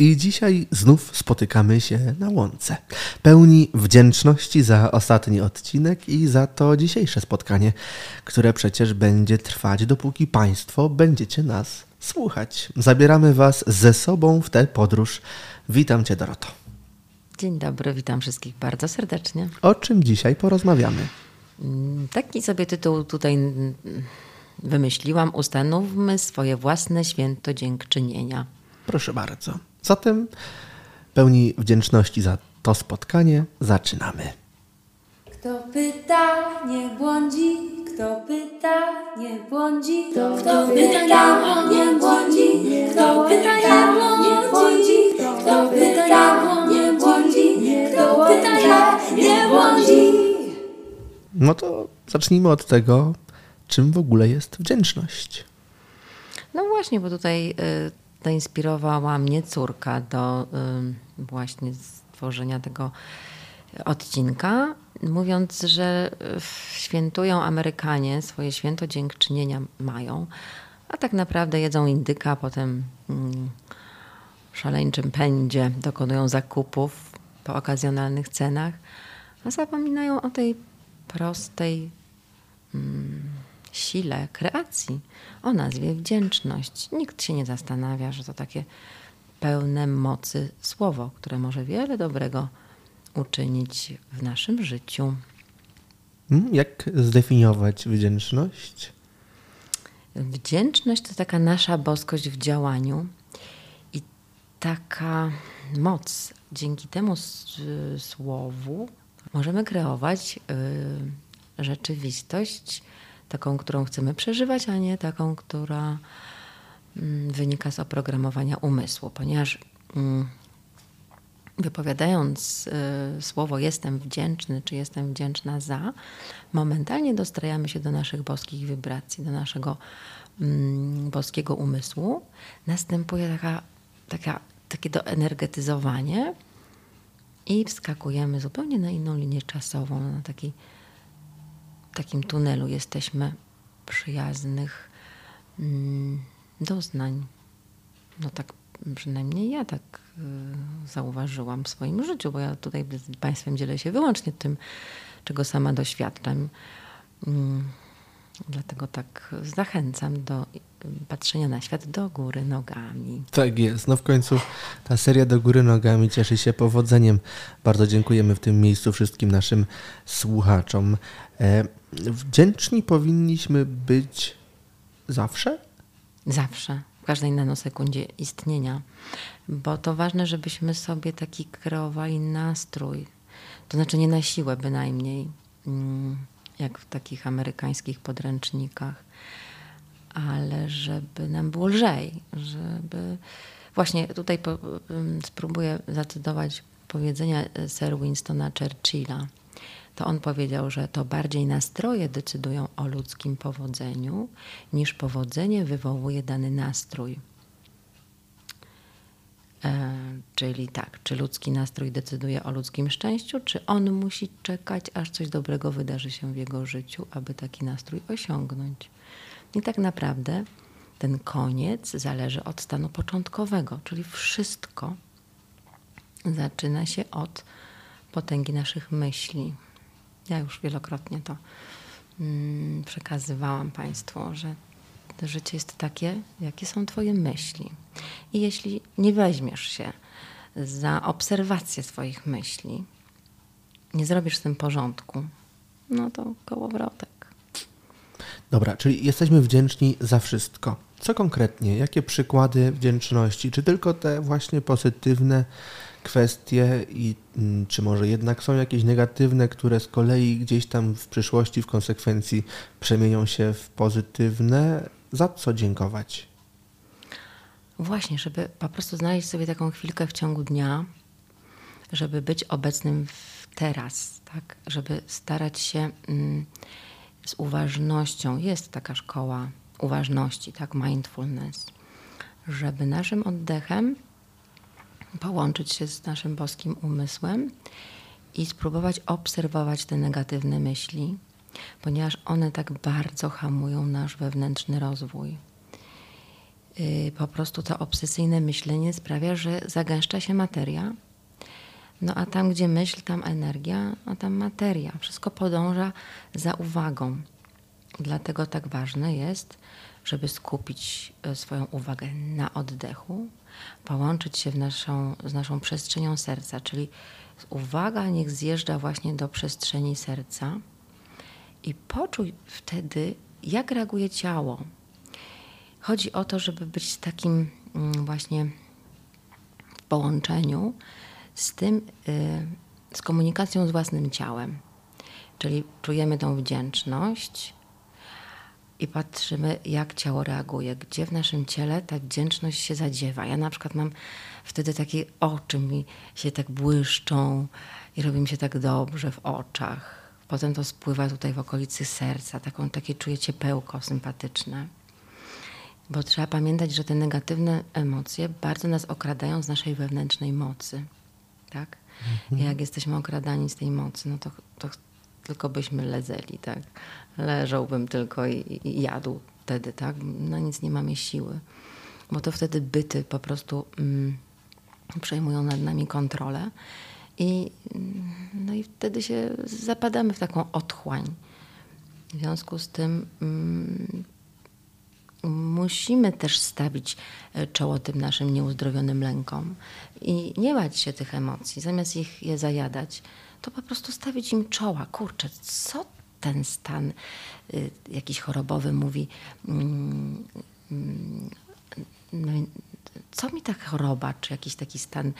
I dzisiaj znów spotykamy się na łące. Pełni wdzięczności za ostatni odcinek i za to dzisiejsze spotkanie, które przecież będzie trwać, dopóki Państwo będziecie nas słuchać. Zabieramy Was ze sobą w tę podróż. Witam Cię, Doroto. Dzień dobry, witam wszystkich bardzo serdecznie. O czym dzisiaj porozmawiamy? Mm, taki sobie tytuł tutaj wymyśliłam. Ustanówmy swoje własne święto dziękczynienia. Proszę bardzo. Zatem pełni wdzięczności za to spotkanie zaczynamy. Kto pyta, nie błądzi, kto pyta, nie błądzi, kto, kto pyta, nie błądzi, kto pyta, nie błądzi, kto pyta, nie błądzi, kto pyta, nie błądzi. No to zacznijmy od tego, czym w ogóle jest wdzięczność. No właśnie, bo tutaj y, zainspirowała mnie córka do właśnie stworzenia tego odcinka, mówiąc, że świętują Amerykanie, swoje święto dziękczynienia mają, a tak naprawdę jedzą indyka, potem mm, w szaleńczym pędzie dokonują zakupów po okazjonalnych cenach, a zapominają o tej prostej mm, sile kreacji, o nazwie wdzięczność. Nikt się nie zastanawia, że to takie pełne mocy słowo, które może wiele dobrego uczynić w naszym życiu. Hmm, Jak zdefiniować wdzięczność? Wdzięczność to taka nasza boskość w działaniu i taka moc. Dzięki temu słowu możemy kreować y, rzeczywistość taką, którą chcemy przeżywać, a nie taką, która mm, wynika z oprogramowania umysłu, ponieważ mm, wypowiadając y, słowo jestem wdzięczny, czy jestem wdzięczna za, momentalnie dostrajamy się do naszych boskich wibracji, do naszego mm, boskiego umysłu. Następuje taka, taka, takie doenergetyzowanie i wskakujemy zupełnie na inną linię czasową, na taki takim tunelu jesteśmy przyjaznych mm, doznań. No tak przynajmniej ja tak y, zauważyłam w swoim życiu, bo ja tutaj z Państwem dzielę się wyłącznie tym, czego sama doświadczam. Mm, dlatego tak zachęcam do patrzenia na świat do góry nogami. Tak jest. No w końcu ta seria do góry nogami cieszy się powodzeniem. Bardzo dziękujemy w tym miejscu wszystkim naszym słuchaczom. E, wdzięczni powinniśmy być zawsze? Zawsze, w każdej nanosekundzie istnienia, bo to ważne, żebyśmy sobie taki kreowali nastrój. To znaczy nie na siłę bynajmniej, mm, jak w takich amerykańskich podręcznikach, ale żeby nam było lżej, żeby... Właśnie tutaj po, spróbuję zacytować powiedzenia Sir Winstona Churchilla – to on powiedział, że to bardziej nastroje decydują o ludzkim powodzeniu, niż powodzenie wywołuje dany nastrój. E, czyli tak, czy ludzki nastrój decyduje o ludzkim szczęściu, czy on musi czekać, aż coś dobrego wydarzy się w jego życiu, aby taki nastrój osiągnąć. I tak naprawdę ten koniec zależy od stanu początkowego, czyli wszystko zaczyna się od potęgi naszych myśli. Ja już wielokrotnie to mm, przekazywałam Państwu, że życie jest takie, jakie są Twoje myśli. I jeśli nie weźmiesz się za obserwację swoich myśli, nie zrobisz z tym porządku, no to kołowrotek. Dobra, czyli jesteśmy wdzięczni za wszystko. Co konkretnie? Jakie przykłady wdzięczności? Czy tylko te właśnie pozytywne kwestie i mm, czy może jednak są jakieś negatywne, które z kolei gdzieś tam w przyszłości w konsekwencji przemienią się w pozytywne? Za co dziękować? Właśnie, żeby po prostu znaleźć sobie taką chwilkę w ciągu dnia, żeby być obecnym teraz, tak? żeby starać się mm, z uważnością, jest taka szkoła uważności, tak, mindfulness, żeby naszym oddechem połączyć się z naszym boskim umysłem i spróbować obserwować te negatywne myśli, ponieważ one tak bardzo hamują nasz wewnętrzny rozwój. y, po prostu to obsesyjne myślenie sprawia, że zagęszcza się materia. No a tam, gdzie myśl, tam energia, a tam materia. Wszystko podąża za uwagą. Dlatego tak ważne jest, żeby skupić e, swoją uwagę na oddechu, połączyć się naszą, z naszą przestrzenią serca, czyli uwaga niech zjeżdża właśnie do przestrzeni serca i poczuj wtedy, jak reaguje ciało. Chodzi o to, żeby być takim mm, właśnie w połączeniu z tym, y, z komunikacją z własnym ciałem. Czyli czujemy tą wdzięczność, i patrzymy, jak ciało reaguje, gdzie w naszym ciele ta wdzięczność się zadziewa. Ja na przykład mam wtedy takie oczy mi się tak błyszczą i robi mi się tak dobrze w oczach. Potem to spływa tutaj w okolicy serca, taką, takie czuję ciepełko sympatyczne. Bo trzeba pamiętać, że te negatywne emocje bardzo nas okradają z naszej wewnętrznej mocy. Tak? Mhm. Jak jesteśmy okradani z tej mocy, no to, to tylko byśmy lezeli, tak? Leżałbym tylko i, i jadł wtedy, tak? Na nic nie mamy siły. Bo to wtedy byty po prostu mm, przejmują nad nami kontrolę i, mm, no i wtedy się zapadamy w taką otchłań. W związku z tym mm, musimy też stawić e, czoło tym naszym nieuzdrowionym lękom i nie bać się tych emocji, zamiast ich je zajadać to po prostu stawić im czoła. Kurczę, co ten stan y, jakiś chorobowy mówi? Mm, mm, no, co mi ta choroba, czy jakiś taki stan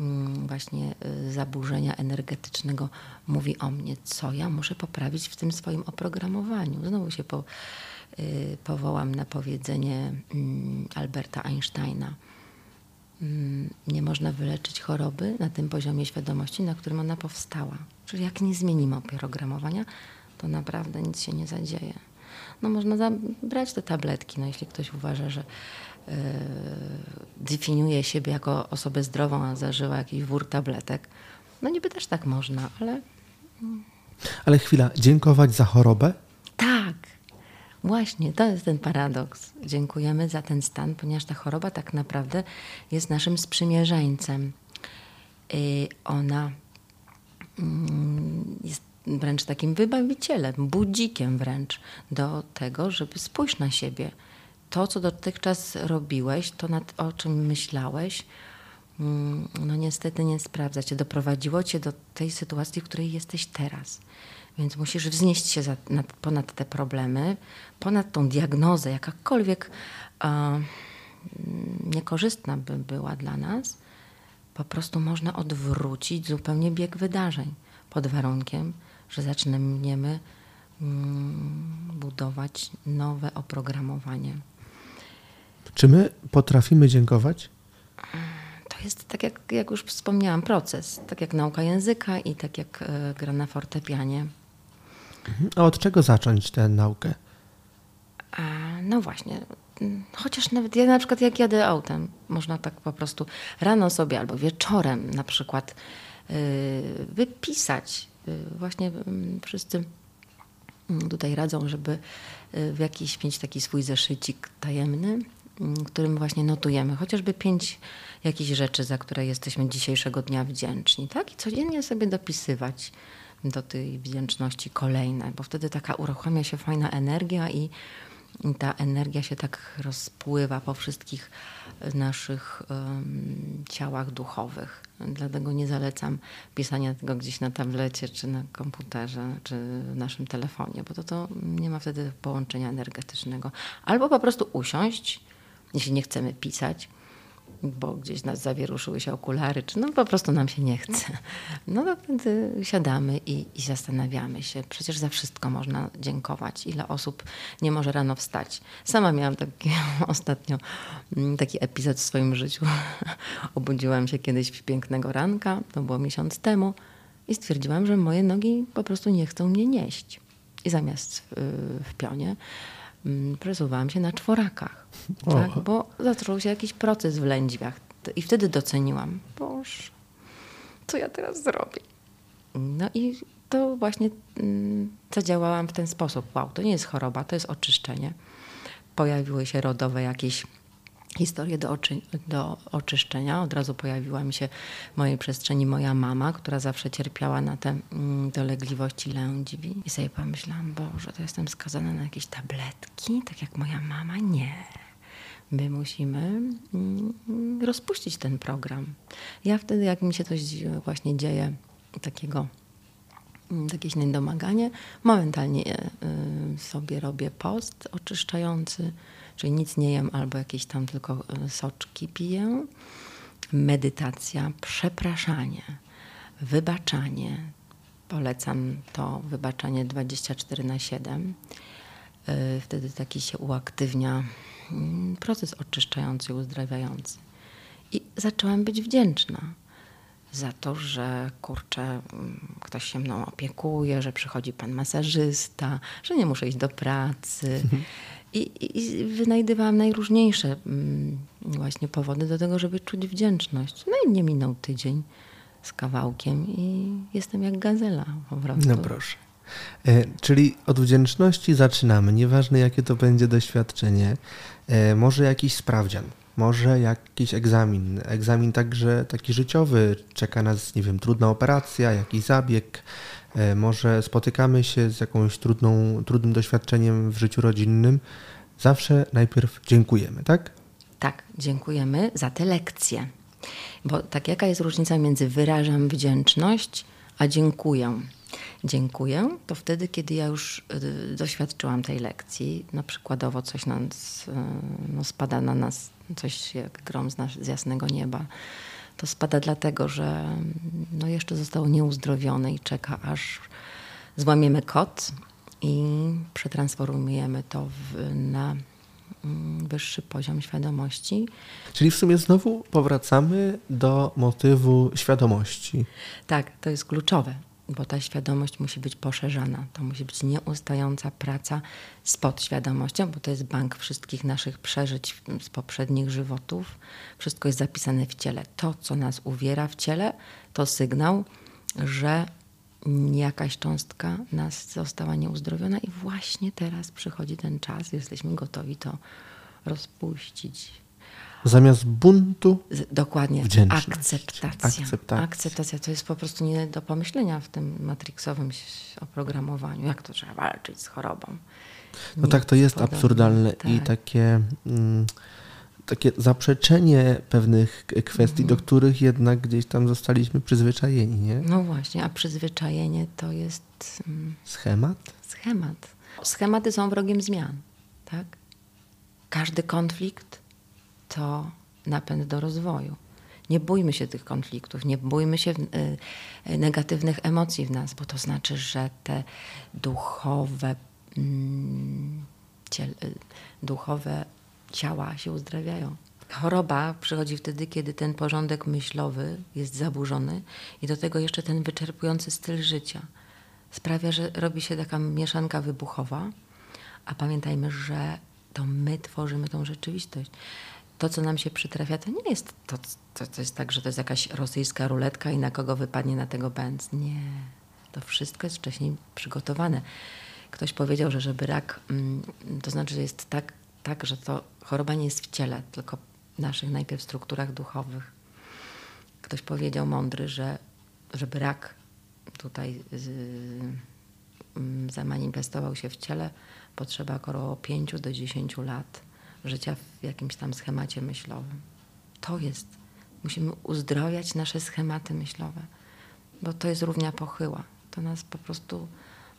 mm, właśnie y, zaburzenia energetycznego mówi o mnie? Co ja muszę poprawić w tym swoim oprogramowaniu? Znowu się po, y, powołam na powiedzenie Alberta Einsteina Mm, nie można wyleczyć choroby na tym poziomie świadomości, na którym ona powstała. Czyli jak nie zmienimy oprogramowania, to naprawdę nic się nie zadzieje. No można brać te tabletki, no jeśli ktoś uważa, że definiuje siebie jako osobę zdrową, a zażywa jakiś wór tabletek. No niby też tak można, ale... Ale chwila, dziękować za chorobę? Tak, Właśnie, to jest ten paradoks. Dziękujemy za ten stan, ponieważ ta choroba tak naprawdę jest naszym sprzymierzeńcem. Ona mm, jest wręcz takim wybawicielem, budzikiem wręcz do tego, żeby spójrz na siebie. To, co dotychczas robiłeś, to nad, o czym myślałeś, mm, no niestety nie sprawdza cię, doprowadziło cię do tej sytuacji, w której jesteś teraz. Więc musisz wznieść się za, nad, ponad te problemy, ponad tą diagnozę, jakakolwiek e, niekorzystna by była dla nas. Po prostu można odwrócić zupełnie bieg wydarzeń pod warunkiem, że zaczniemy mm, budować nowe oprogramowanie. Czy my potrafimy dziękować? To jest, tak jak, jak już wspomniałam, proces. Tak jak nauka języka i tak jak e, gra na fortepianie. A od czego zacząć tę naukę? A, no właśnie. Chociaż nawet ja na przykład jak jadę autem, można tak po prostu rano sobie albo wieczorem na przykład yy, wypisać. Yy, właśnie yy, wszyscy mm, tutaj radzą, żeby y, w jakiś mieć taki swój zeszycik tajemny, mm, którym właśnie notujemy chociażby pięć jakichś rzeczy, za które jesteśmy dzisiejszego dnia wdzięczni, tak? I codziennie sobie dopisywać do tej wdzięczności kolejne, bo wtedy taka uruchamia się fajna energia i ta energia się tak rozpływa po wszystkich naszych um, ciałach duchowych. Dlatego nie zalecam pisania tego gdzieś na tablecie, czy na komputerze, czy w naszym telefonie, bo to, to nie ma wtedy połączenia energetycznego. Albo po prostu usiąść, jeśli nie chcemy pisać, bo gdzieś nas zawieruszyły się okulary, czy no po prostu nam się nie chce. No to wtedy siadamy i, i zastanawiamy się. Przecież za wszystko można dziękować. Ile osób nie może rano wstać. Sama miałam taki ostatnio mm, taki epizod w swoim życiu. Obudziłam się kiedyś pięknego ranka, to było miesiąc temu i stwierdziłam, że moje nogi po prostu nie chcą mnie nieść. I zamiast w, w pionie Mm, presuwałam się na czworakach, tak? bo zaczął się jakiś proces w lędźwiach i wtedy doceniłam, boż, co ja teraz zrobię? No i to właśnie mm, zadziałałam w ten sposób. Wow, to nie jest choroba, to jest oczyszczenie. Pojawiły się rodowe jakieś historię do, oczy, do oczyszczenia. Od razu pojawiła mi się w mojej przestrzeni moja mama, która zawsze cierpiała na te mm, dolegliwości lędźwi. I sobie pomyślałam, Boże, to jestem skazana na jakieś tabletki, tak jak moja mama? Nie. My musimy mm, rozpuścić ten program. Ja wtedy, jak mi się coś właśnie dzieje takiego mm, jakieś niedomaganie, momentalnie y, sobie robię post oczyszczający, czyli nic nie jem albo jakieś tam tylko y, soczki piję. Medytacja, przepraszanie, wybaczanie. Polecam to wybaczanie 24 na 7. Y, wtedy taki się uaktywnia mm, proces oczyszczający, uzdrawiający. I zaczęłam być wdzięczna za to, że kurczę, mm, ktoś się mną opiekuje, że przychodzi pan masażysta, że nie muszę iść do pracy. I, i wynajdywałam najróżniejsze mm, właśnie powody do tego, żeby czuć wdzięczność. No i nie minął tydzień z kawałkiem i jestem jak gazela po prostu. No proszę. E, czyli od wdzięczności zaczynamy, nieważne jakie to będzie doświadczenie. E, może jakiś sprawdzian, może jakiś egzamin, egzamin także taki życiowy, czeka nas, nie wiem, trudna operacja, jakiś zabieg, może spotykamy się z jakąś trudną, trudnym doświadczeniem w życiu rodzinnym. Zawsze najpierw dziękujemy, tak? Tak, dziękujemy za te lekcje. Bo tak jaka jest różnica między wyrażam wdzięczność, a dziękuję? Dziękuję to wtedy, kiedy ja już y, doświadczyłam tej lekcji. No przykładowo coś nas, y, no spada na nas, coś jak grom z, nas, z jasnego nieba. To spada dlatego, że no jeszcze zostało nieuzdrowione i czeka, aż złamiemy kot i przetransformujemy to w, na mm, wyższy poziom świadomości. Czyli w sumie znowu powracamy do motywu świadomości. Tak, to jest kluczowe, bo ta świadomość musi być poszerzana. To musi być nieustająca praca z podświadomością, bo to jest bank wszystkich naszych przeżyć z poprzednich żywotów. Wszystko jest zapisane w ciele. To, co nas uwiera w ciele, to sygnał, że jakaś cząstka nas została nieuzdrowiona i właśnie teraz przychodzi ten czas, jesteśmy gotowi to rozpuścić. Zamiast buntu. Dokładnie. Wdzięczność. Akceptacja. Akceptacja. Akceptacja to jest po prostu nie do pomyślenia w tym matrixowym oprogramowaniu. Jak to trzeba walczyć z chorobą? No tak, to jest podobne. absurdalne Tak. i takie, mm, takie zaprzeczenie pewnych kwestii, Mhm. do których jednak gdzieś tam zostaliśmy przyzwyczajeni, nie? No właśnie, a przyzwyczajenie to jest mm, Schemat? schemat. Schematy są wrogiem zmian, tak? Każdy konflikt to napęd do rozwoju. Nie bójmy się tych konfliktów, nie bójmy się y, y, negatywnych emocji w nas, bo to znaczy, że te duchowe, mm, y, duchowe ciała się uzdrawiają. Choroba przychodzi wtedy, kiedy ten porządek myślowy jest zaburzony i do tego jeszcze ten wyczerpujący styl życia sprawia, że robi się taka mieszanka wybuchowa, a pamiętajmy, że to my tworzymy tą rzeczywistość. To, co nam się przytrafia, to nie jest to, to, to jest tak, że to jest jakaś rosyjska ruletka i na kogo wypadnie na tego bęc. Nie. To wszystko jest wcześniej przygotowane. Ktoś powiedział, że żeby rak, mm, to znaczy, że jest tak, tak, że to choroba nie jest w ciele, tylko w naszych najpierw strukturach duchowych. Ktoś powiedział mądry, że żeby rak tutaj mm, zamanifestował się w ciele, potrzeba około 5 do 10 lat życia w jakimś tam schemacie myślowym. To jest. Musimy uzdrowiać nasze schematy myślowe, bo to jest równia pochyła. To nas po prostu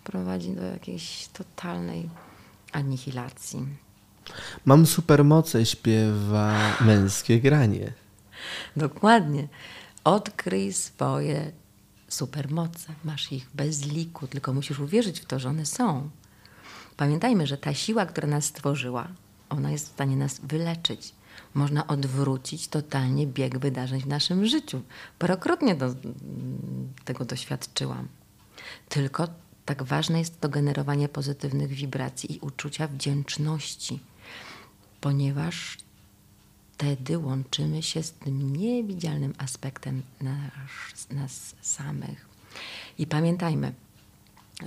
prowadzi do jakiejś totalnej anihilacji. Mam supermoce, śpiewa męskie granie. Dokładnie. Odkryj swoje supermoce. Masz ich bez liku, tylko musisz uwierzyć w to, że one są. Pamiętajmy, że ta siła, która nas stworzyła, ona jest w stanie nas wyleczyć. Można odwrócić totalnie bieg wydarzeń w naszym życiu. Parokrotnie do, tego doświadczyłam. Tylko tak ważne jest to generowanie pozytywnych wibracji i uczucia wdzięczności, ponieważ wtedy łączymy się z tym niewidzialnym aspektem nas, nas samych. I pamiętajmy,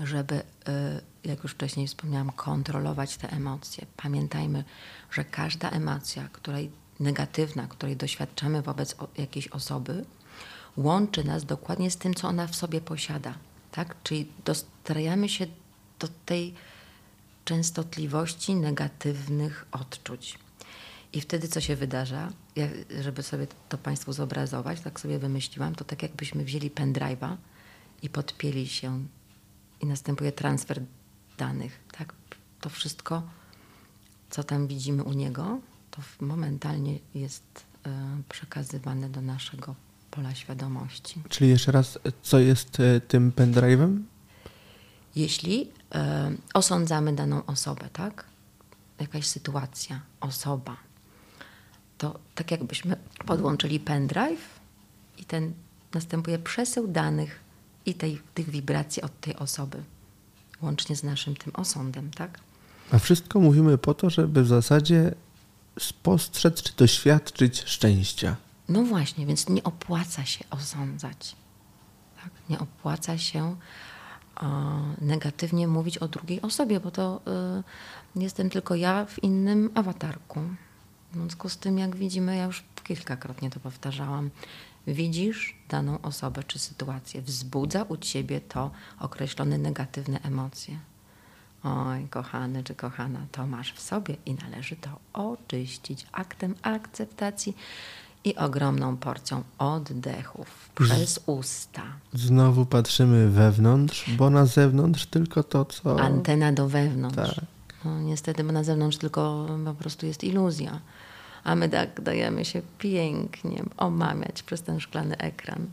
żeby, y, jak już wcześniej wspomniałam, kontrolować te emocje. Pamiętajmy, że każda emocja, której negatywna, której doświadczamy wobec jakiejś osoby, łączy nas dokładnie z tym, co ona w sobie posiada. Tak? Czyli dostrajamy się do tej częstotliwości negatywnych odczuć. I wtedy co się wydarza? Ja, żeby sobie to Państwu zobrazować, tak sobie wymyśliłam, to tak jakbyśmy wzięli pendrive'a i podpięli się i następuje transfer danych. Tak? To wszystko, co tam widzimy u niego, to momentalnie jest y, przekazywane do naszego pola świadomości. Czyli jeszcze raz, co jest y, tym pendrive'em? Jeśli y, osądzamy daną osobę, tak? Jakaś sytuacja, osoba, to tak jakbyśmy podłączyli pendrive i ten następuje przesył danych i tej, tych wibracji od tej osoby, łącznie z naszym tym osądem, tak? A wszystko mówimy po to, żeby w zasadzie spostrzec czy doświadczyć szczęścia. No właśnie, więc nie opłaca się osądzać. Tak? Nie opłaca się negatywnie mówić o drugiej osobie, bo to y, jestem tylko ja w innym awatarku. W związku z tym, jak widzimy, ja już kilkakrotnie to powtarzałam, widzisz daną osobę czy sytuację, wzbudza u ciebie to określone negatywne emocje. Oj, kochany czy kochana, to masz w sobie i należy to oczyścić aktem akceptacji i ogromną porcją oddechów przez usta. Znowu patrzymy wewnątrz, bo na zewnątrz tylko to, co. Antena do wewnątrz. Tak. No, niestety, bo na zewnątrz tylko po prostu jest iluzja. A my tak dajemy się pięknie omamiać przez ten szklany ekran.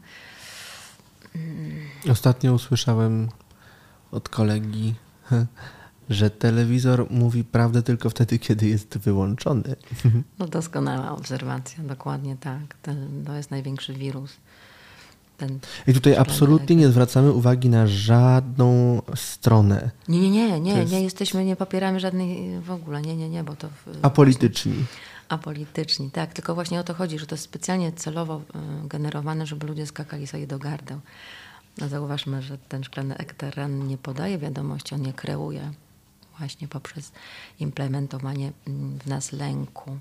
Ostatnio usłyszałem od kolegi, że telewizor mówi prawdę tylko wtedy, kiedy jest wyłączony. No doskonała obserwacja, dokładnie tak. Ten, to jest największy wirus. Ten I tutaj absolutnie nie zwracamy uwagi na żadną stronę. Nie, nie, nie, nie, jest- nie jesteśmy, nie popieramy żadnej w ogóle, nie, nie, nie, bo to... w- Apolityczni. Apolityczni, tak. Tylko właśnie o to chodzi, że to jest specjalnie celowo y, generowane, żeby ludzie skakali sobie do gardeł. No zauważmy, że ten szklany ekran nie podaje wiadomości, on je kreuje właśnie poprzez implementowanie mm, w nas lęku.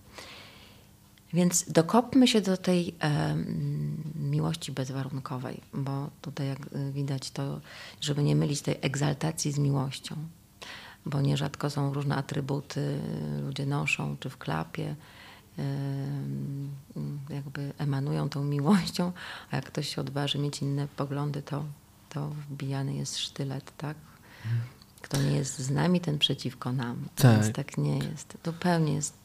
Więc dokopmy się do tej em, miłości bezwarunkowej, bo tutaj jak y, widać to, żeby nie mylić tej egzaltacji z miłością, bo nierzadko są różne atrybuty, ludzie noszą, czy w klapie, jakby emanują tą miłością, a jak ktoś się odważy mieć inne poglądy, to, to wbijany jest sztylet, tak? Kto nie jest z nami, ten przeciwko nam. Tak. Więc tak nie jest. Zupełnie jest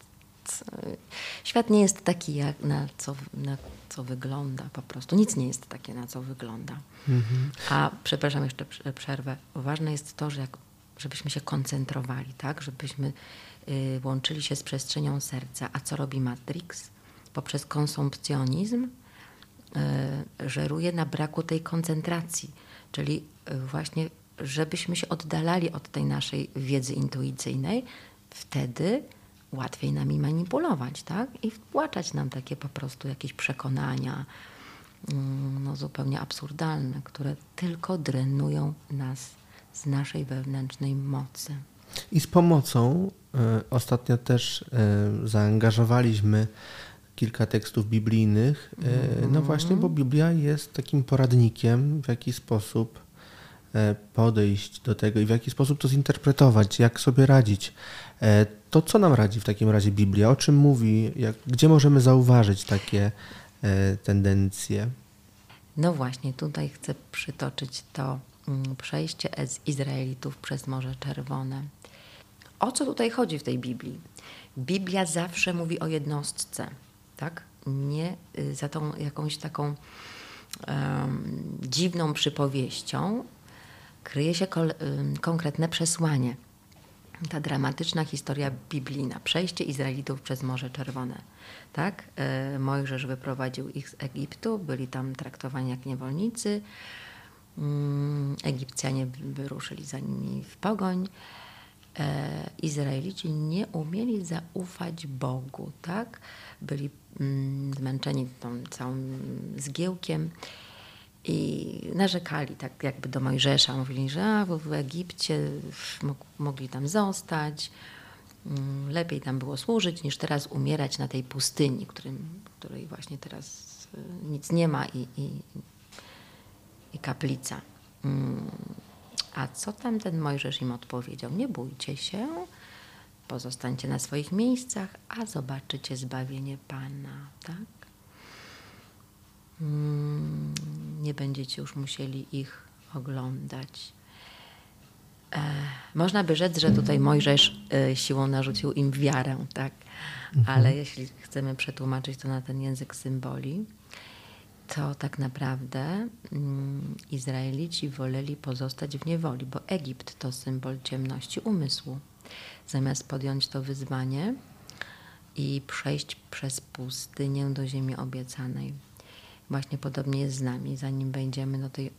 Świat nie jest taki, jak na co, na co wygląda po prostu. Nic nie jest takie, na co wygląda. A przepraszam, jeszcze prze- przerwę. Ważne jest to, że jak, żebyśmy się koncentrowali, tak? żebyśmy y, łączyli się z przestrzenią serca. A co robi Matrix? Poprzez konsumpcjonizm y, żeruje na braku tej koncentracji, czyli y, właśnie, żebyśmy się oddalali od tej naszej wiedzy intuicyjnej, wtedy łatwiej nami manipulować, tak? I wtłaczać nam takie po prostu jakieś przekonania, mm, no zupełnie absurdalne, które tylko drenują nas z naszej wewnętrznej mocy. I z pomocą e, ostatnio też e, zaangażowaliśmy kilka tekstów biblijnych. E, no właśnie, bo Biblia jest takim poradnikiem, w jaki sposób podejść do tego i w jaki sposób to zinterpretować, jak sobie radzić. To co nam radzi w takim razie Biblia? O czym mówi? Jak, gdzie możemy zauważyć takie tendencje? No właśnie, tutaj chcę przytoczyć to przejście z Izraelitów przez Morze Czerwone. O co tutaj chodzi w tej Biblii? Biblia zawsze mówi o jednostce, tak? Nie y, za tą jakąś taką em, dziwną przypowieścią kryje się kol, ym, konkretne przesłanie. Ta dramatyczna historia biblijna, przejście Izraelitów przez Morze Czerwone. Tak? E, Mojżesz wyprowadził ich z Egiptu, byli tam traktowani jak niewolnicy. Mm, Egipcjanie wyruszyli za nimi w pogoń. E, Izraelici nie umieli zaufać Bogu, tak? Byli mm, zmęczeni tą całym zgiełkiem i narzekali tak jakby do Mojżesza. Mówili, że w Egipcie mog- mogli tam zostać, Mm, lepiej tam było służyć, niż teraz umierać na tej pustyni, której właśnie teraz y, nic nie ma i, i, i kaplica. Mm, a co tam ten Mojżesz im odpowiedział? Nie bójcie się, pozostańcie na swoich miejscach, a zobaczycie zbawienie Pana. Tak? Mm, nie będziecie już musieli ich oglądać. E, można by rzec, że tutaj Mojżesz e, siłą narzucił im wiarę, tak? Mhm. Ale jeśli chcemy przetłumaczyć to na ten język symboli, to tak naprawdę mm, Izraelici woleli pozostać w niewoli, bo Egipt to symbol ciemności umysłu. Zamiast podjąć to wyzwanie i przejść przez pustynię do ziemi obiecanej. Właśnie podobnie jest z nami, zanim wejdziemy do tej e,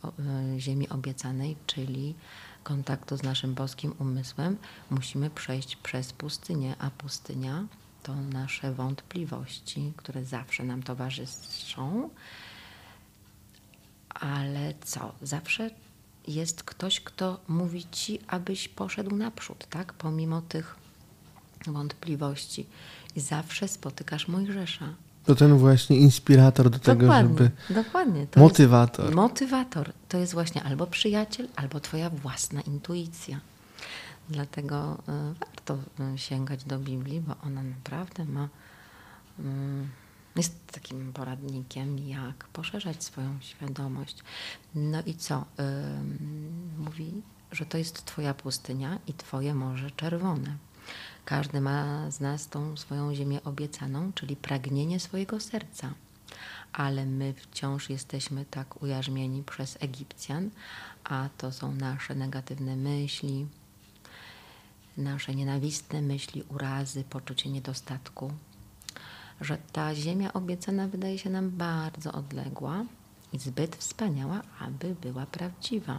ziemi obiecanej, czyli kontaktu z naszym boskim umysłem, musimy przejść przez pustynię, a pustynia to nasze wątpliwości, które zawsze nam towarzyszą. Ale co? Zawsze jest ktoś, kto mówi ci, abyś poszedł naprzód, tak? Pomimo tych wątpliwości. I zawsze spotykasz Mojżesza. To ten właśnie inspirator do tego, dokładnie, żeby. Dokładnie. To motywator. motywator. To jest właśnie albo przyjaciel, albo twoja własna intuicja. Dlatego y, warto y, sięgać do Biblii, bo ona naprawdę ma. Jest takim poradnikiem, jak poszerzać swoją świadomość. No i co? Mówi, że to jest Twoja pustynia i Twoje Morze Czerwone. Każdy ma z nas tą swoją ziemię obiecaną, czyli pragnienie swojego serca. Ale my wciąż jesteśmy tak ujarzmieni przez Egipcjan, a to są nasze negatywne myśli, nasze nienawistne myśli, urazy, poczucie niedostatku, że ta ziemia obiecana wydaje się nam bardzo odległa i zbyt wspaniała, aby była prawdziwa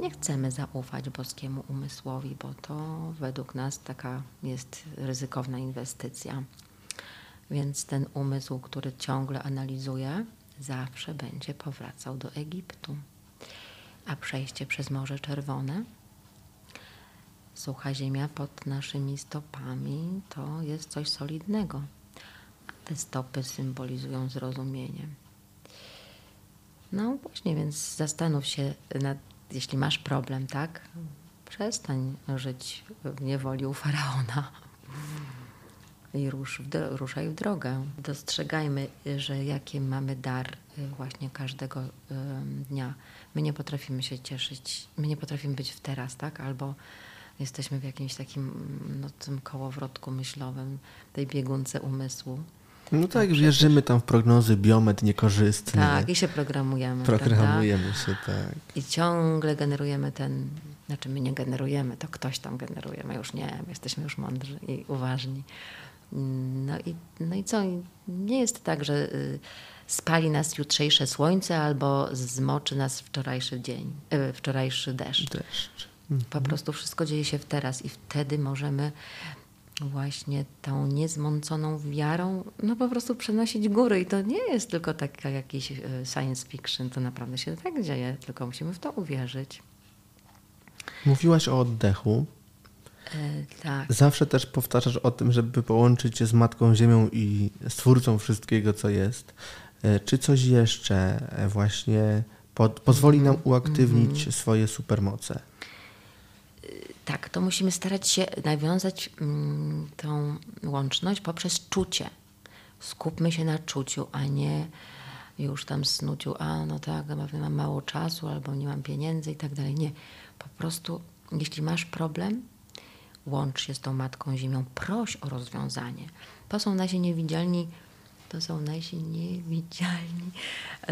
nie chcemy zaufać boskiemu umysłowi, bo to według nas taka jest ryzykowna inwestycja. Więc ten umysł, który ciągle analizuje, zawsze będzie powracał do Egiptu. A przejście przez Morze Czerwone, sucha ziemia pod naszymi stopami, to jest coś solidnego. Te stopy symbolizują zrozumienie. No właśnie, więc zastanów się nad jeśli masz problem, tak, przestań żyć w niewoli u faraona i rusz w ruszaj w drogę. Dostrzegajmy, że jaki mamy dar y, właśnie każdego dnia. My nie potrafimy się cieszyć, my nie potrafimy być w teraz, tak? Albo jesteśmy w jakimś takim no, tym kołowrotku myślowym, tej biegunce umysłu. No tak, wierzymy tam w prognozy biomet niekorzystny. Tak, i się programujemy. Programujemy prawda? się, tak. I ciągle generujemy ten, znaczy my nie generujemy, to ktoś tam generuje, my już nie, my jesteśmy już mądrzy i uważni. No i, no i co? Nie jest tak, że y, spali nas jutrzejsze słońce albo zmoczy nas wczorajszy dzień, y, wczorajszy deszcz. deszcz. Po mhm. prostu wszystko dzieje się w teraz i wtedy możemy właśnie tą niezmąconą wiarą, no po prostu przenosić góry. I to nie jest tylko taka jakiś e, science fiction, to naprawdę się tak dzieje, tylko musimy w to uwierzyć. Mówiłaś o oddechu. E, tak. Zawsze też powtarzasz o tym, żeby połączyć się z Matką Ziemią i Stwórcą wszystkiego, co jest. E, czy coś jeszcze właśnie pod, pozwoli nam mhm. uaktywnić mm -hmm. swoje supermoce? Tak, to musimy starać się nawiązać mm, tą łączność poprzez czucie. Skupmy się na czuciu, a nie już tam snuciu, a no tak, mam mało czasu albo nie mam pieniędzy i tak dalej. Nie, po prostu jeśli masz problem, łącz się z tą Matką Ziemią, proś o rozwiązanie. To są nasi niewidzialni to są nasi niewidzialni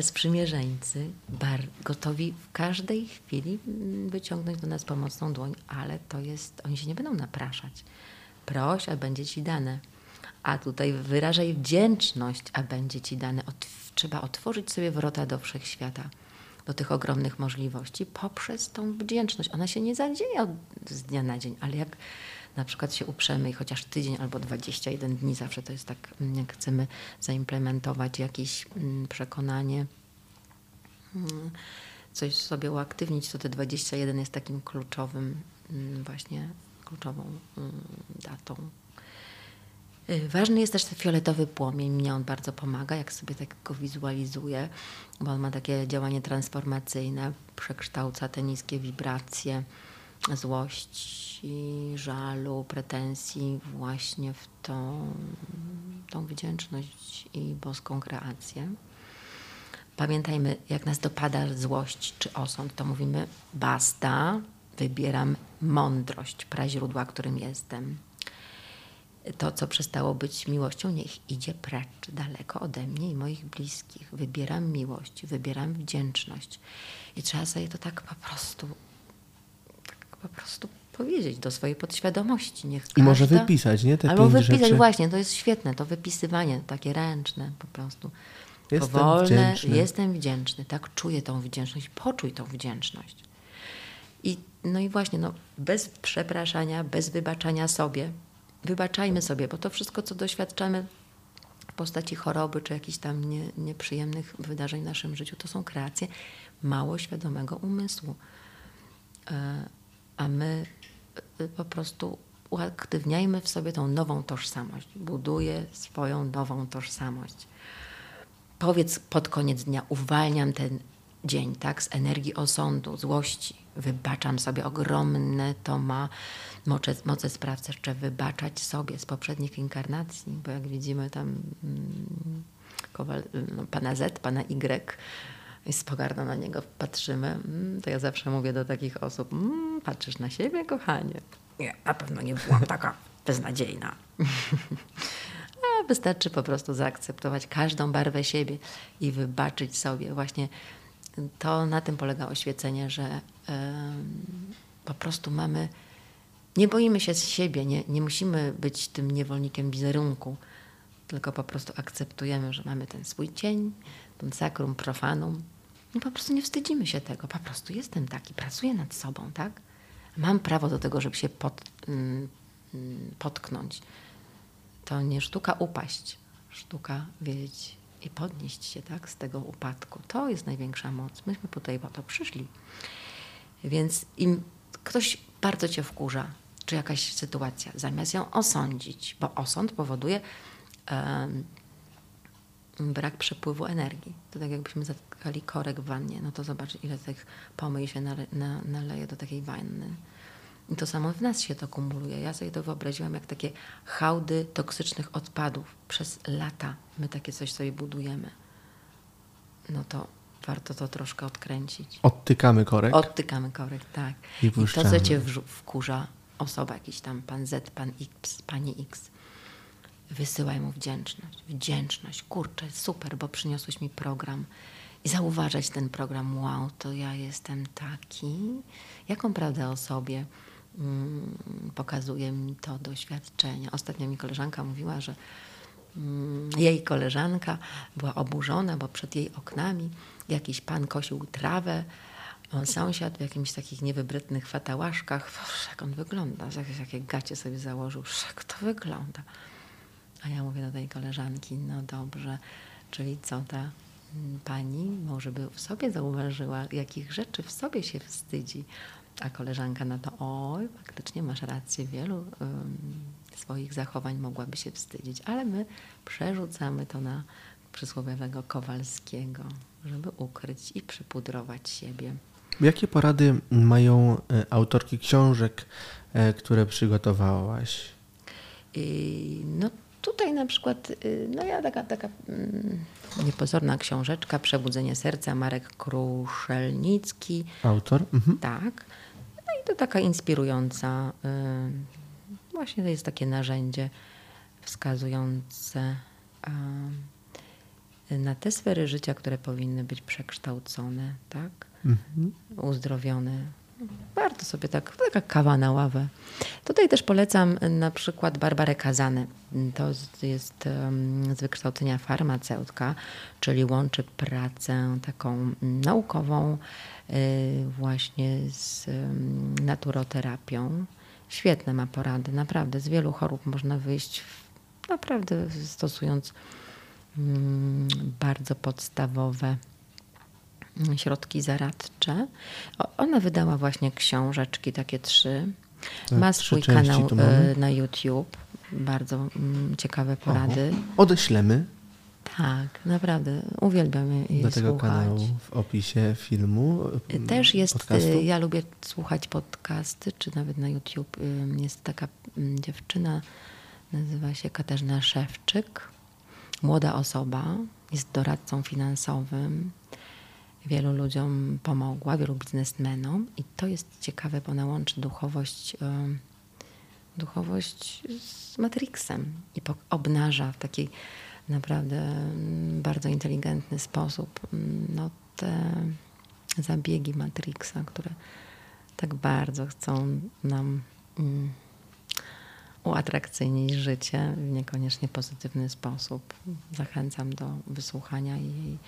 sprzymierzeńcy, bar, gotowi w każdej chwili mm, wyciągnąć do nas pomocną dłoń, ale to jest, oni się nie będą napraszać. Proś, a będzie ci dane. A tutaj wyrażaj wdzięczność, a będzie ci dane. trzeba otworzyć sobie wrota do wszechświata, do tych ogromnych możliwości poprzez tą wdzięczność. Ona się nie zadzieje z dnia na dzień, ale jak na przykład się uprzemy i chociaż tydzień albo 21 dni, zawsze to jest tak, mm, jak chcemy zaimplementować jakieś mm, przekonanie, mm, coś sobie uaktywnić, to te 21 jest takim kluczowym właśnie kluczową datą. Y, ważny jest też ten fioletowy płomień. Mnie on bardzo pomaga, jak sobie tak go wizualizuję, bo on ma takie działanie transformacyjne, przekształca te niskie wibracje złości, żalu, pretensji właśnie w tą, tą wdzięczność i boską kreację. Pamiętajmy, jak nas dopada złość czy osąd, to mówimy basta, wybieram mądrość, praźródła, którym jestem. To, co przestało być miłością, niech idzie precz, daleko ode mnie i moich bliskich. Wybieram miłość, wybieram wdzięczność. I trzeba sobie to tak po prostu, po prostu powiedzieć do swojej podświadomości. Niech I może wypisać, nie? Te albo wypisać, rzeczy. właśnie, to jest świetne, to wypisywanie, takie ręczne po prostu. Jestem Powolne, wdzięczny. jestem wdzięczny, tak, czuję tą wdzięczność, poczuj tą wdzięczność. I, no i właśnie, no, bez przepraszania, bez wybaczania sobie, wybaczajmy sobie, bo to wszystko, co doświadczamy w postaci choroby czy jakichś tam nie, nieprzyjemnych wydarzeń w naszym życiu, to są kreacje mało świadomego umysłu. E, A my e, po prostu uaktywniajmy w sobie tą nową tożsamość. Buduję swoją nową tożsamość powiedz pod koniec dnia, uwalniam ten dzień, tak, z energii osądu, złości, wybaczam sobie, ogromne to ma moce, moce sprawcze, wybaczać sobie z poprzednich inkarnacji, bo jak widzimy tam mm, no, pana Z, pana Y, i z pogardą na niego patrzymy, mm, to ja zawsze mówię do takich osób, mm, patrzysz na siebie, kochanie? Nie, na pewno nie byłam taka beznadziejna. A wystarczy po prostu zaakceptować każdą barwę siebie i wybaczyć sobie. Właśnie to na tym polega oświecenie, że em, po prostu mamy, nie boimy się z siebie, nie, nie musimy być tym niewolnikiem wizerunku, tylko po prostu akceptujemy, że mamy ten swój cień, ten sacrum profanum i po prostu nie wstydzimy się tego. Po prostu jestem taki, pracuję nad sobą, tak? Mam prawo do tego, żeby się pod, mm, mm, potknąć. To nie sztuka upaść, sztuka wiedzieć i podnieść się tak, z tego upadku. To jest największa moc. Myśmy tutaj po to przyszli. Więc im ktoś bardzo cię wkurza, czy jakaś sytuacja, zamiast ją osądzić, bo osąd powoduje em, brak przepływu energii. To tak jakbyśmy zatkali korek w wannie, no to zobacz, ile tych pomyj się nale, na, naleje do takiej wanny. I to samo w nas się to kumuluje. Ja sobie to wyobraziłam jak takie hałdy toksycznych odpadów. Przez lata my takie coś sobie budujemy. No to warto to troszkę odkręcić. Odtykamy korek. Odtykamy korek, tak. I I to, co cię wkurza, osoba jakiś tam, pan Z, pan X, pani X, wysyłaj mu wdzięczność. Wdzięczność, kurczę, super, bo przyniosłeś mi program. I zauważać ten program, wow, to ja jestem taki. Jaką prawdę o sobie mm, pokazuje mi to doświadczenie? Ostatnio mi koleżanka mówiła, że mm, jej koleżanka była oburzona, bo przed jej oknami jakiś pan kosił trawę, on sąsiad w jakimś takich niewybrytnych fatałaszkach. Boże, jak on wygląda, jakieś jakie gacie sobie założył, jak to wygląda. A ja mówię do tej koleżanki, no dobrze, czyli co ta pani może by w sobie zauważyła, jakich rzeczy w sobie się wstydzi. A koleżanka na to, oj, faktycznie masz rację, wielu ym, swoich zachowań mogłaby się wstydzić, ale my przerzucamy to na przysłowiowego Kowalskiego, żeby ukryć i przypudrować siebie. Jakie porady mają e, autorki książek, e, które przygotowałaś? No tutaj na przykład, y, no ja taka, taka mm, niepozorna książeczka, Przebudzenie serca, Marek Kruszelnicki, Autor? Mhm. tak. No i to taka inspirująca, y, właśnie to jest takie narzędzie wskazujące y, na te sfery życia, które powinny być przekształcone, tak? Mhm. uzdrowiony. Warto sobie tak, taka kawa na ławę. Tutaj też polecam na przykład Barbarę Kazanę. To jest z wykształcenia farmaceutka, czyli łączy pracę taką naukową y, właśnie z naturoterapią. Świetne ma porady, naprawdę. Z wielu chorób można wyjść naprawdę stosując mm, bardzo podstawowe środki zaradcze. Ona wydała właśnie książeczki, takie trzy. Tak, Ma swój kanał e, na YouTube. Bardzo mm, ciekawe porady. O, odeślemy Tak, naprawdę. Uwielbiam je do tego słuchać. kanału w opisie filmu. Też jest, podcastu. y, ja lubię słuchać podcasty, czy nawet na YouTube. Jest taka ym, dziewczyna, nazywa się Katarzyna Szewczyk. Młoda osoba, jest doradcą finansowym. Wielu ludziom pomogła, wielu biznesmenom. I to jest ciekawe, bo ona łączy duchowość, duchowość z Matrixem i obnaża w taki naprawdę mm, bardzo inteligentny sposób mm, no, te zabiegi Matrixa, które tak bardzo chcą nam mm, uatrakcyjnić życie w niekoniecznie pozytywny sposób. Zachęcam do wysłuchania jej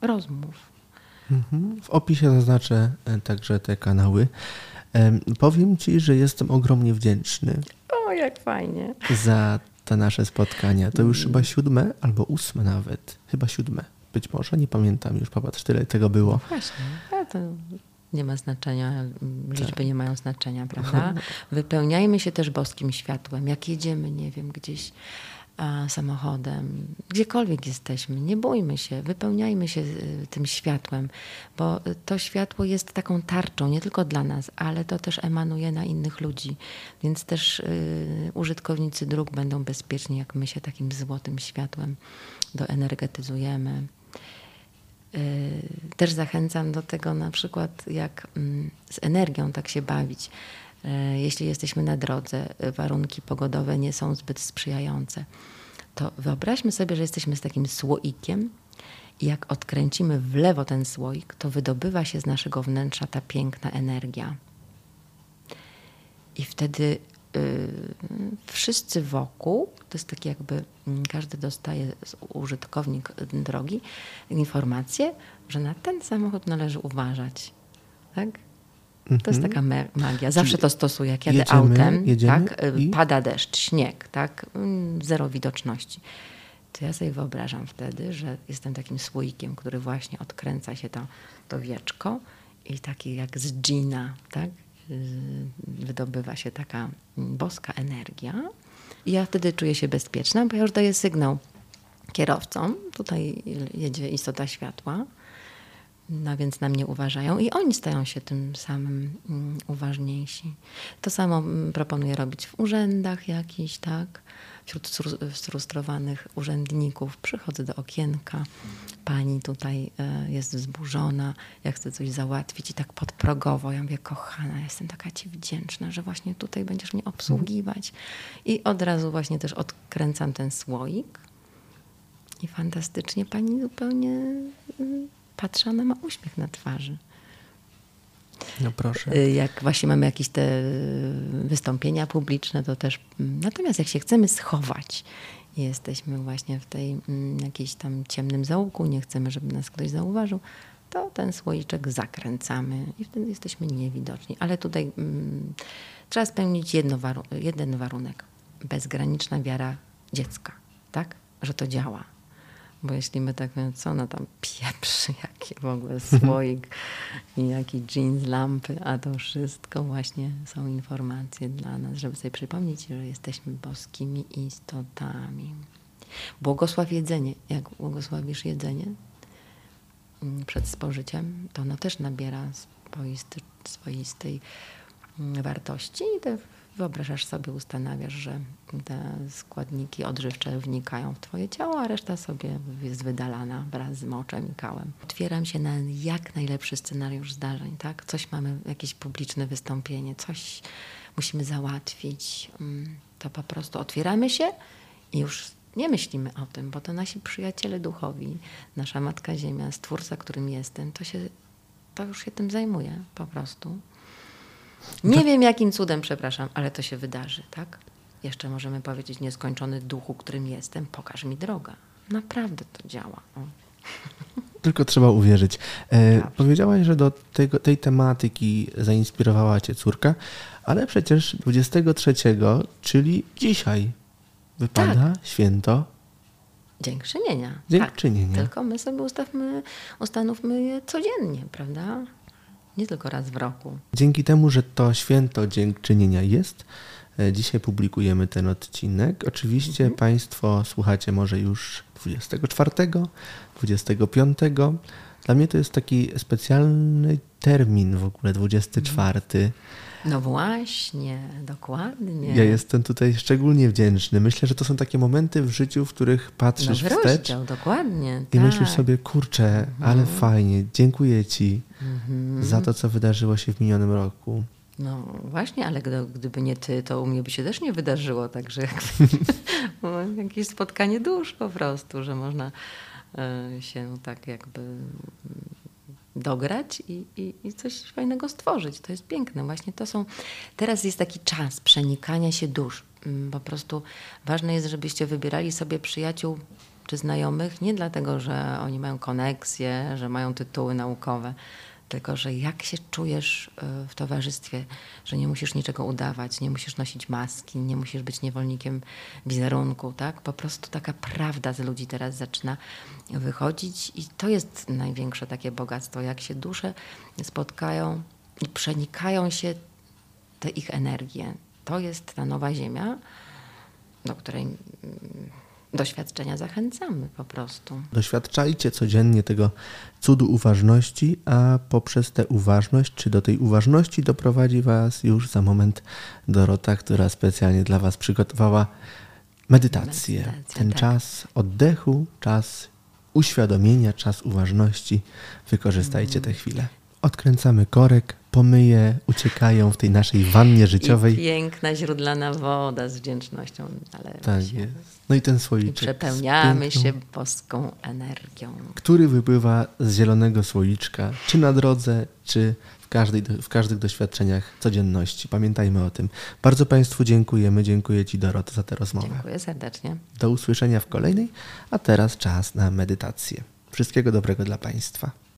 rozmów. Mhm. W opisie zaznaczę e, także te kanały. Em, Powiem Ci, że jestem ogromnie wdzięczny O, jak fajnie. za te nasze spotkania. To już chyba siódme albo ósme nawet. Chyba siódme. Być może, nie pamiętam już, popatrz, tyle tego było. Właśnie, a to nie ma znaczenia, mm, liczby nie mają znaczenia, prawda? Wypełniajmy się też boskim światłem. Jak jedziemy, nie wiem, gdzieś samochodem, gdziekolwiek jesteśmy, nie bójmy się, wypełniajmy się y, tym światłem, bo y, to światło jest taką tarczą nie tylko dla nas, ale to też emanuje na innych ludzi, więc też y, użytkownicy dróg będą bezpieczni, jak my się takim złotym światłem doenergetyzujemy. Też zachęcam do tego na przykład, jak mm, z energią tak się bawić. Y, Jeśli jesteśmy na drodze, y, warunki pogodowe nie są zbyt sprzyjające, to wyobraźmy sobie, że jesteśmy z takim słoikiem i jak odkręcimy w lewo ten słoik, to wydobywa się z naszego wnętrza ta piękna energia. I wtedy y, wszyscy wokół, to jest tak jakby mm, każdy dostaje, użytkownik drogi, informację, że na ten samochód należy uważać. Tak? To jest taka me- magia. Zawsze to stosuję. Jak jadę jedziemy, autem, jedziemy tak, y, i- pada deszcz, śnieg, tak, mm, zero widoczności. To ja sobie wyobrażam wtedy, że jestem takim słoikiem, który właśnie odkręca się to, to wieczko i taki jak z dżina, tak, y, wydobywa się taka boska energia. I ja wtedy czuję się bezpieczna, bo ja już daję sygnał kierowcom. Tutaj jedzie istota światła. No więc na mnie uważają i oni stają się tym samym mm, uważniejsi. To samo mm, proponuję robić w urzędach jakichś, tak? Wśród sfrustrowanych urzędników przychodzę do okienka, pani tutaj e, jest wzburzona, ja chcę coś załatwić i tak podprogowo, ja mówię, kochana, jestem taka ci wdzięczna, że właśnie tutaj będziesz mnie obsługiwać. I od razu właśnie też odkręcam ten słoik i fantastycznie pani zupełnie patrzy, ona ma uśmiech na twarzy. No proszę. Y, Jak właśnie mamy jakieś te wystąpienia publiczne, to też. mm, Natomiast jak się chcemy schować jesteśmy właśnie w tej mm, jakiejś tam ciemnym zaułku, nie chcemy, żeby nas ktoś zauważył, to ten słoiczek zakręcamy i wtedy jesteśmy niewidoczni. Ale tutaj mm, trzeba spełnić jedno waru- jeden warunek. Bezgraniczna wiara dziecka, tak? Że to działa. Bo jeśli my tak mówimy, co ona tam pieprzy, jaki w ogóle słoik i jaki jeans, lampy, a to wszystko właśnie są informacje dla nas, żeby sobie przypomnieć, że jesteśmy boskimi istotami. Błogosław jedzenie. Jak błogosławisz jedzenie mm, przed spożyciem, to ono też nabiera swoistej mm, wartości i te wyobrażasz sobie, ustanawiasz, że te składniki odżywcze wnikają w twoje ciało, a reszta sobie jest wydalana wraz z moczem i kałem. Otwieram się na jak najlepszy scenariusz zdarzeń, tak? Coś mamy, jakieś publiczne wystąpienie, coś musimy załatwić. mm, To po prostu otwieramy się i już nie myślimy o tym, bo to nasi przyjaciele duchowi, nasza Matka Ziemia, Stwórca, którym jestem, to się, to już się tym zajmuje po prostu. Nie wiem jakim cudem, przepraszam, ale to się wydarzy, tak? Jeszcze możemy powiedzieć, nieskończony duchu, którym jestem, pokaż mi droga. Naprawdę to działa. O. Tylko trzeba uwierzyć. E, powiedziałaś, że do tego, tej tematyki zainspirowała cię córka, ale przecież 23, czyli dzisiaj, wypada święto Dziękczynienia. Dziękczynienia. Tak, tylko my sobie ustawmy, ustanówmy je codziennie, prawda? Nie tylko raz w roku. Dzięki temu, że to święto dziękczynienia jest, e, dzisiaj publikujemy ten odcinek. Oczywiście Mhm. Państwo słuchacie może już 24, 25. Dla mnie to jest taki specjalny termin w ogóle, 24. No właśnie, dokładnie. Ja jestem tutaj szczególnie wdzięczny. Myślę, że to są takie momenty w życiu, w których patrzysz Nowy wstecz rozdział, dokładnie. i tak. myślisz sobie, kurczę, ale Mhm. fajnie, dziękuję Ci za to, co wydarzyło się w minionym roku. No właśnie, ale gdy, gdyby nie ty, to u mnie by się też nie wydarzyło, także jakieś spotkanie dusz po prostu, że można e, się tak jakby dograć i, i, i coś fajnego stworzyć. To jest piękne. Właśnie to są. Teraz jest taki czas przenikania się dusz. Mm, Po prostu ważne jest, żebyście wybierali sobie przyjaciół czy znajomych nie dlatego, że oni mają koneksje, że mają tytuły naukowe, tylko że jak się czujesz y, w towarzystwie, że nie musisz niczego udawać, nie musisz nosić maski, nie musisz być niewolnikiem wizerunku, tak? Po prostu taka prawda z ludzi teraz zaczyna wychodzić i to jest największe takie bogactwo, jak się dusze spotkają i przenikają się te ich energie. To jest ta nowa ziemia, do której mm, doświadczenia zachęcamy po prostu. Doświadczajcie codziennie tego cudu uważności, a poprzez tę uważność, czy do tej uważności doprowadzi Was już za moment Dorota, która specjalnie dla Was przygotowała medytację. Medytacja, Ten tak. czas oddechu, czas uświadomienia, czas uważności. Wykorzystajcie Mm. tę chwilę. Odkręcamy korek, pomyje uciekają w tej naszej wannie I życiowej. piękna źródlana woda z wdzięcznością nalewa Tak się. jest. No i ten I słoiczek. z przepełniamy piękną się boską energią. który wypływa z zielonego słoiczka, czy na drodze, czy w, każdej, w każdych doświadczeniach codzienności. Pamiętajmy o tym. Bardzo Państwu dziękujemy. Dziękuję Ci, Dorota, za tę rozmowę. Dziękuję serdecznie. Do usłyszenia w kolejnej, a teraz czas na medytację. Wszystkiego dobrego dla Państwa.